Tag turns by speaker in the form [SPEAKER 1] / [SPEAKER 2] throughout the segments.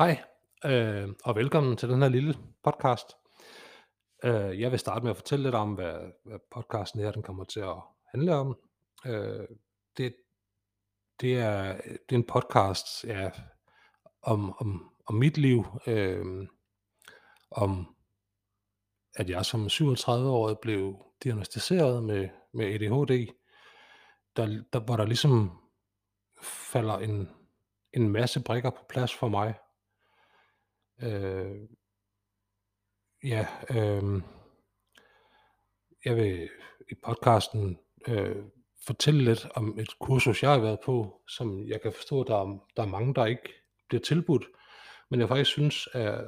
[SPEAKER 1] Hej, øh, og velkommen til den her lille podcast. Øh, jeg vil starte med at fortælle lidt om, hvad, hvad podcasten her den kommer til at handle om. Øh, det, det, er, det er en podcast ja, om, om, om mit liv, øh, om at jeg som 37-årig blev diagnostiseret med, med ADHD, der, der, hvor der ligesom falder en, en masse brikker på plads for mig. Øh, ja, øh, jeg vil i podcasten øh, fortælle lidt om et kursus, jeg har været på, som jeg kan forstå, der er, der er mange, der ikke bliver tilbudt, men jeg faktisk synes er,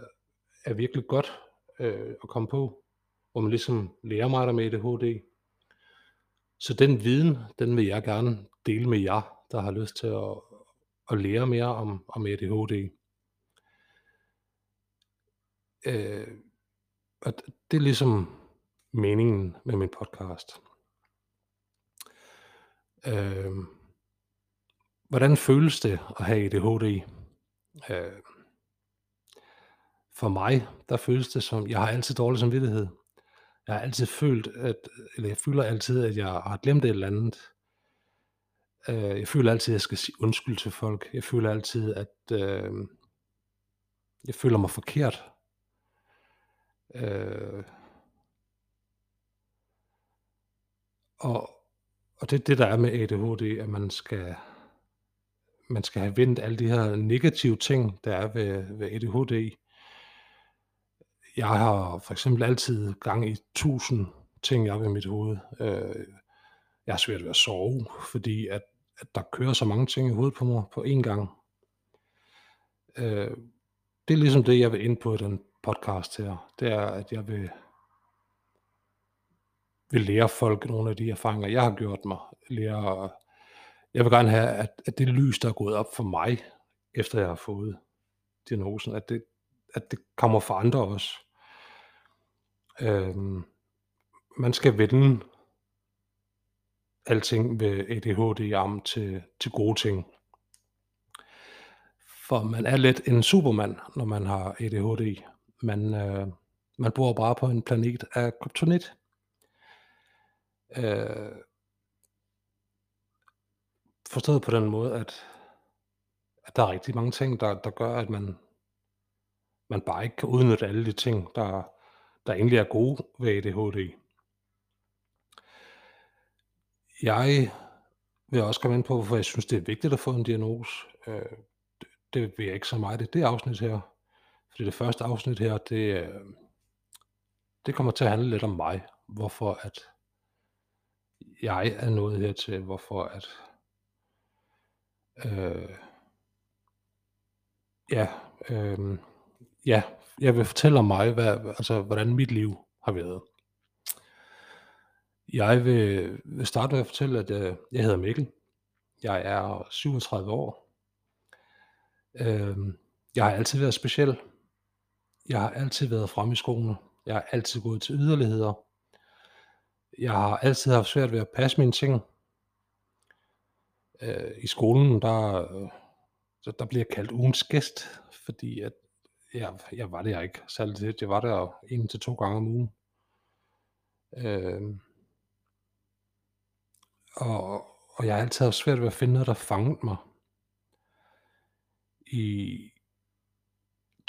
[SPEAKER 1] er virkelig godt øh, at komme på, hvor man ligesom lærer mig der med ADHD. Så den viden, den vil jeg gerne dele med jer, der har lyst til at, at lære mere om, om ADHD. Øh, og det er ligesom meningen med min podcast. Øh, hvordan føles det at have ADHD? Øh, for mig, der føles det som, jeg har altid dårlig samvittighed. Jeg har altid følt, at, eller jeg føler altid, at jeg har glemt et eller andet. Øh, jeg føler altid, at jeg skal sige undskyld til folk. Jeg føler altid, at øh, jeg føler mig forkert. Øh, og, og det er det, der er med ADHD, at man skal, man skal have vendt alle de her negative ting, der er ved, ved ADHD. Jeg har for eksempel altid gang i tusind ting op i mit hoved. Øh, jeg har svært ved at sove, fordi at, at der kører så mange ting i hovedet på mig på én gang. Øh, det er ligesom det, jeg vil ind på i den podcast her. Det er, at jeg vil, vil lære folk nogle af de erfaringer, jeg har gjort mig. Lære, jeg vil gerne have, at, at det lys, der er gået op for mig, efter jeg har fået diagnosen, at det, at det kommer for andre også. Øhm, man skal vende alting ved ADHD-arm til, til gode ting. For man er lidt en supermand, når man har ADHD. Man, øh, man bor bare på en planet af kryptonit. Øh, forstået på den måde, at, at der er rigtig mange ting, der, der gør, at man, man bare ikke kan udnytte alle de ting, der, der egentlig er gode ved ADHD. Jeg vil også komme ind på, hvorfor jeg synes, det er vigtigt at få en diagnose. Øh, det, det vil jeg ikke så meget i det afsnit her. Fordi det første afsnit her, det, øh, det kommer til at handle lidt om mig. Hvorfor at jeg er nået hertil. Hvorfor at øh, ja, øh, ja, jeg vil fortælle om mig, hvad, altså, hvordan mit liv har været. Jeg vil, vil starte med at fortælle, at øh, jeg hedder Mikkel. Jeg er 37 år. Øh, jeg har altid været speciel. Jeg har altid været frem i skoene. Jeg har altid gået til yderligheder. Jeg har altid haft svært ved at passe mine ting. Øh, I skolen, der, så der blev jeg kaldt ugens gæst, fordi at jeg, jeg var det ikke særlig det. Jeg var der en til to gange om ugen. Øh, og, og jeg har altid haft svært ved at finde noget, der fangede mig. I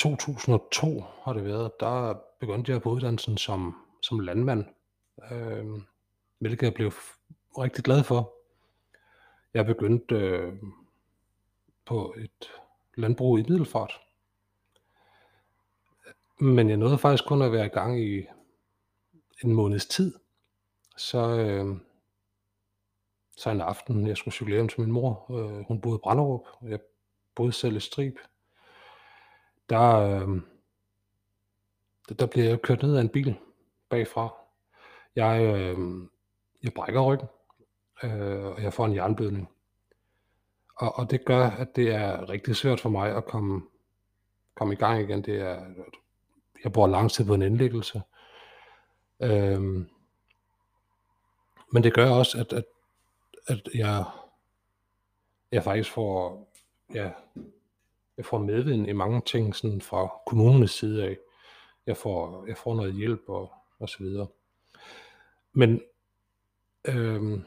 [SPEAKER 1] 2002 har det været, der begyndte jeg på uddannelsen som, som landmand, øh, hvilket jeg blev rigtig glad for. Jeg begyndte øh, på et landbrug i Middelfart, men jeg nåede faktisk kun at være i gang i en måneds tid. Så, øh, så en aften, jeg skulle cykle hjem til min mor, øh, hun boede i Branderup, og jeg boede selv i Strib. Der, øh, der, der blev jeg kørt ned af en bil bagfra. Jeg, øh, jeg brækker ryggen, øh, og jeg får en jernblødning. Og, og det gør, at det er rigtig svært for mig at komme, komme i gang igen. Det er, jeg bor lang tid på en indlæggelse. Øhm, men det gør også, at, at, at jeg, jeg faktisk får ja, jeg får medvind i mange ting sådan fra kommunens side af. Jeg får, jeg får noget hjælp og, og så videre. Men øh,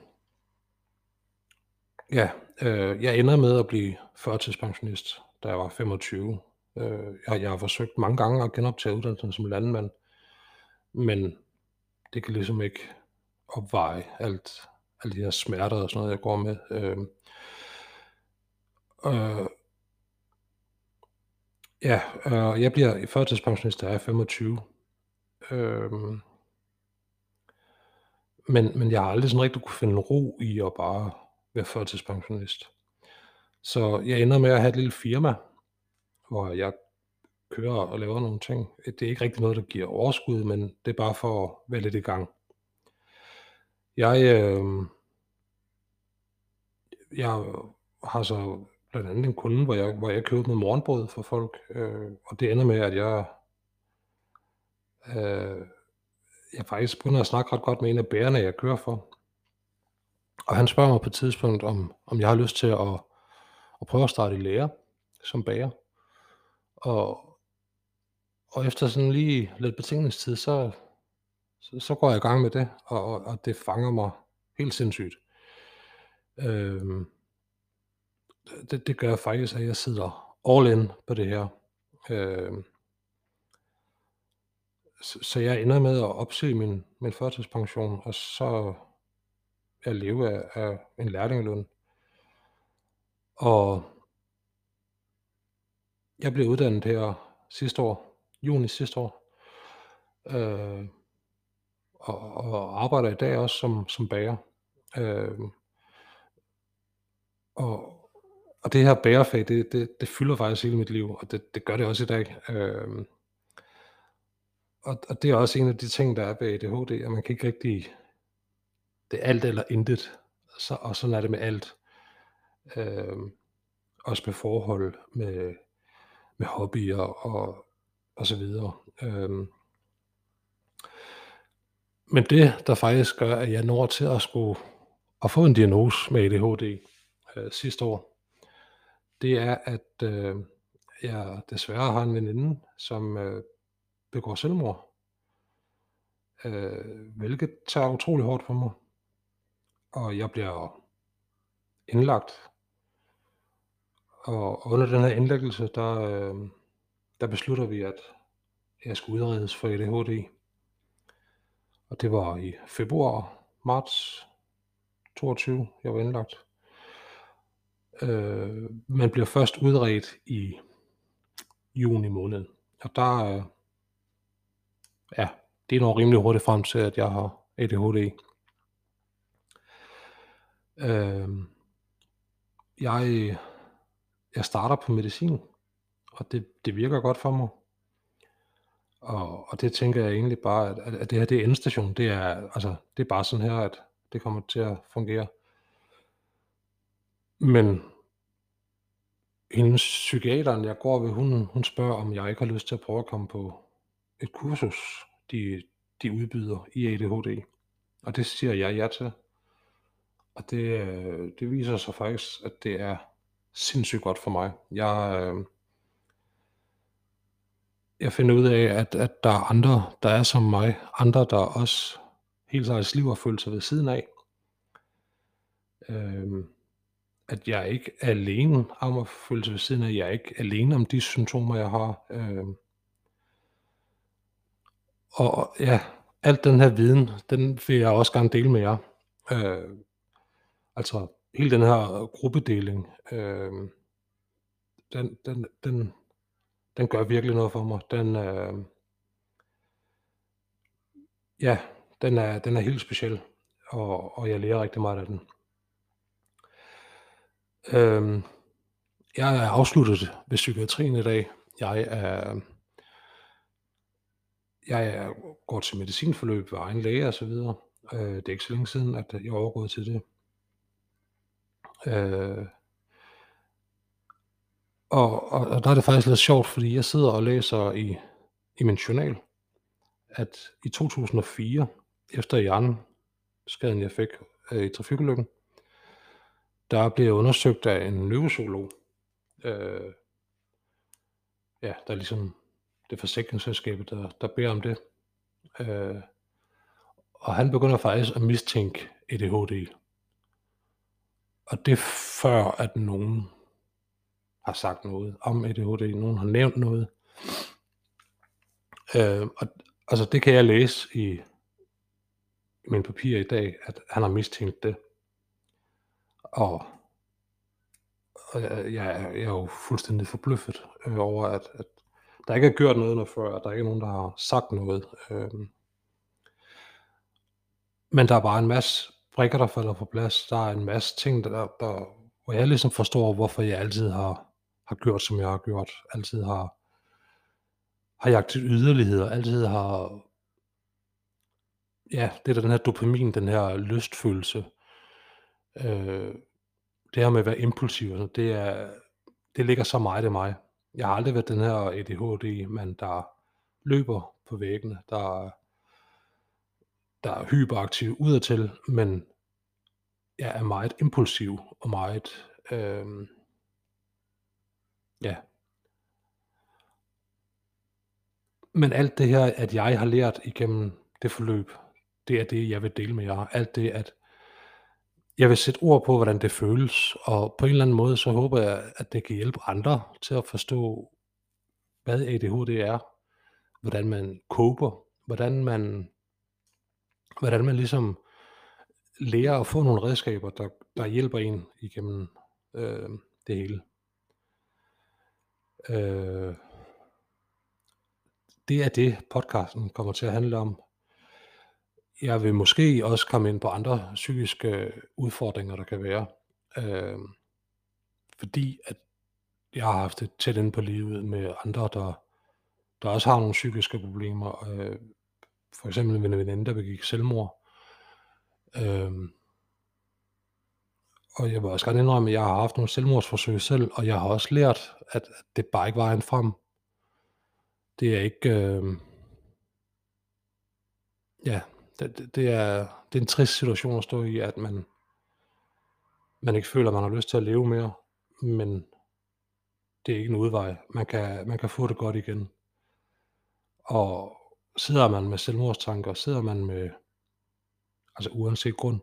[SPEAKER 1] ja, øh, jeg ender med at blive førtidspensionist, da jeg var 25. Øh, jeg, jeg har forsøgt mange gange at genoptage uddannelsen som landmand, men det kan ligesom ikke opveje alt, alle de her smerter og sådan noget, jeg går med. Øh, øh, ja, øh, jeg bliver førtidspensionist, da jeg er 25. Øhm, men, men jeg har aldrig sådan rigtig kunne finde ro i at bare være førtidspensionist. Så jeg ender med at have et lille firma, hvor jeg kører og laver nogle ting. Det er ikke rigtig noget, der giver overskud, men det er bare for at være lidt i gang. Jeg, øh, jeg har så blandt andet en kunde, hvor jeg, hvor jeg købte noget morgenbrød for folk, øh, og det ender med, at jeg, øh, jeg faktisk begynder at snakke ret godt med en af bærerne, jeg kører for. Og han spørger mig på et tidspunkt, om, om jeg har lyst til at, at prøve at starte i lære som bager. Og, og efter sådan lige lidt betingelsestid, så, så, så går jeg i gang med det, og, og, og det fanger mig helt sindssygt. Øhm, det, det gør faktisk, at jeg sidder all in på det her. Øh, så, så jeg ender med at opsige min, min førtidspension, og så jeg leve af, af en lærlingeløn. Og jeg blev uddannet her sidste år, juni sidste år, øh, og, og arbejder i dag også som, som bager. Øh, og, og det her bærefag, det, det, det fylder faktisk hele mit liv, og det, det gør det også i dag. Øh, og, og det er også en af de ting, der er ved ADHD, at man kan ikke rigtig, det er alt eller intet, så, og sådan er det med alt. Øh, også med forhold, med, med hobbyer og, og så videre. Øh, men det, der faktisk gør, at jeg når til at skulle at få en diagnose med ADHD øh, sidste år, det er, at øh, jeg desværre har en veninde, som øh, begår selvmord. Øh, hvilket tager utrolig hårdt på mig. Og jeg bliver indlagt. Og under den her indlæggelse, der, øh, der beslutter vi, at jeg skal udredes for ADHD. Og det var i februar, marts 22, jeg var indlagt. Øh, man bliver først udredt i juni måned. Og der, øh, ja, det er nok rimelig hurtigt frem til, at jeg har ADHD. Øh, jeg, jeg starter på medicin, og det, det virker godt for mig. Og, og det tænker jeg egentlig bare, at, at det her det er endstation. Det er, altså, det er bare sådan her, at det kommer til at fungere. Men hendes psykiateren, jeg går ved, hun, hun spørger, om jeg ikke har lyst til at prøve at komme på et kursus, de, de udbyder i ADHD. Og det siger jeg ja til. Og det, øh, det viser sig faktisk, at det er sindssygt godt for mig. Jeg, øh, jeg finder ud af, at, at der er andre, der er som mig, andre, der også hele deres liv har følt sig ved siden af. Øhm, at jeg ikke er alene om at føle sig ved siden af, jeg er ikke alene om de symptomer, jeg har. Øh, og ja, alt den her viden, den vil jeg også gerne dele med jer. Øh, altså hele den her gruppedeling, øh, den, den, den, den gør virkelig noget for mig. Den, øh, ja, den er, den er helt speciel, og, og jeg lærer rigtig meget af den. Øh, jeg er afsluttet ved psykiatrien i dag. Jeg er, jeg er, går til medicinforløb ved egen læge og så videre. Øh, det er ikke så længe siden, at jeg er overgået til det. Øh, og, og, og der er det faktisk lidt sjovt, fordi jeg sidder og læser i, i min journal, at i 2004, efter hjerneskaden jeg fik øh, i trafikulykken, der blev undersøgt af en neurosolog, Øh, ja, der er ligesom det forsikringsselskabet, der, der beder om det. Øh, og han begynder faktisk at mistænke ADHD. Og det før, at nogen har sagt noget om ADHD, nogen har nævnt noget. Øh, og altså det kan jeg læse i, i mine papirer i dag, at han har mistænkt det. Og, og jeg, jeg, jeg er jo fuldstændig forbløffet øh, over, at, at der ikke er gjort noget noget før, at der ikke er nogen, der har sagt noget. Øh, men der er bare en masse brikker, der falder på plads. Der er en masse ting, der, der, hvor jeg ligesom forstår, hvorfor jeg altid har, har gjort, som jeg har gjort. Altid har, har jagtet yderligheder. Altid har... Ja, det er den her dopamin, den her lystfølelse. Øh, det her med at være impulsiv, altså, det, er, det ligger så meget i mig. Jeg har aldrig været den her ADHD-mand, der løber på væggene, der der er hyperaktiv udadtil, men jeg er meget impulsiv og meget, øh, ja. Men alt det her, at jeg har lært igennem det forløb, det er det, jeg vil dele med jer. Alt det, at jeg vil sætte ord på, hvordan det føles, og på en eller anden måde, så håber jeg, at det kan hjælpe andre til at forstå, hvad ADHD er, hvordan man koper, hvordan man hvordan man ligesom lærer at få nogle redskaber, der, der hjælper en igennem øh, det hele. Øh, det er det, podcasten kommer til at handle om. Jeg vil måske også komme ind på andre psykiske udfordringer, der kan være. Øh, fordi at jeg har haft det tæt ind på livet med andre, der, der også har nogle psykiske problemer. Øh, for eksempel med en veninde, der begik selvmord. Øh, og jeg vil også gerne indrømme, at jeg har haft nogle selvmordsforsøg selv, og jeg har også lært, at, det bare ikke var en frem. Det er ikke... Øh, ja, det, det, er, det er en trist situation at stå i, at man, man ikke føler, at man har lyst til at leve mere, men det er ikke en udvej. Man kan, man kan få det godt igen. Og sidder man med selvmordstanker, sidder man med, altså uanset grund,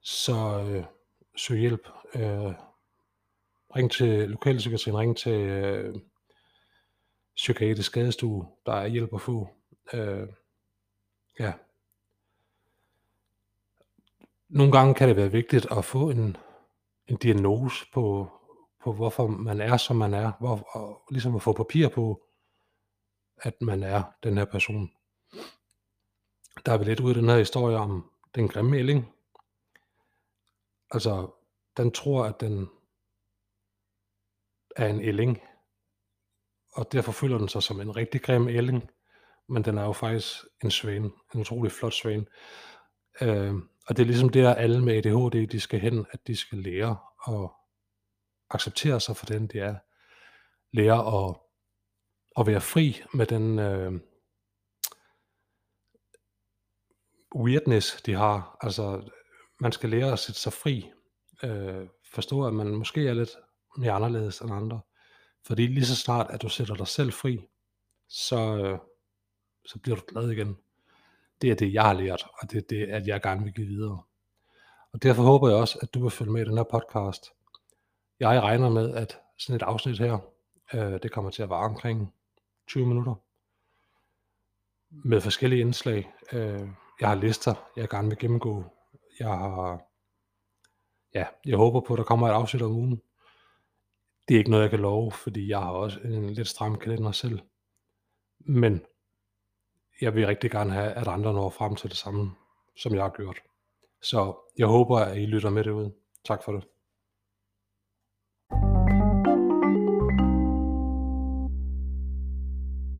[SPEAKER 1] så øh, søg hjælp. Øh, ring til lokalpsykiatrien, ring til øh, psykiatrisk skadestue, der er hjælp at få. Øh, ja. Nogle gange kan det være vigtigt at få en, en diagnose på, på, hvorfor man er, som man er, hvor, og ligesom at få papir på, at man er den her person. Der er vi lidt ude i den her historie om den grimme ælling. Altså, den tror, at den er en ælling, og derfor føler den sig som en rigtig grim ælling, men den er jo faktisk en svane, en utrolig flot svane. Øh, og det er ligesom det, der alle med ADHD, de skal hen, at de skal lære at acceptere sig for den, de er. Lære at at være fri med den øh, weirdness, de har. Altså, man skal lære at sætte sig fri. Øh, forstå, at man måske er lidt mere anderledes end andre. Fordi lige så snart, at du sætter dig selv fri, så, øh, så bliver du glad igen. Det er det, jeg har lært, og det er det, at jeg gerne vil give videre. Og derfor håber jeg også, at du vil følge med i den her podcast. Jeg regner med, at sådan et afsnit her, øh, det kommer til at vare omkring 20 minutter med forskellige indslag. Øh, jeg har lister, jeg gerne vil gennemgå. Jeg har, ja, jeg håber på, at der kommer et afsnit om ugen. Det er ikke noget, jeg kan love, fordi jeg har også en lidt stram kalender selv. Men jeg vil rigtig gerne have, at andre når frem til det samme, som jeg har gjort. Så jeg håber, at I lytter med derude. Tak for det.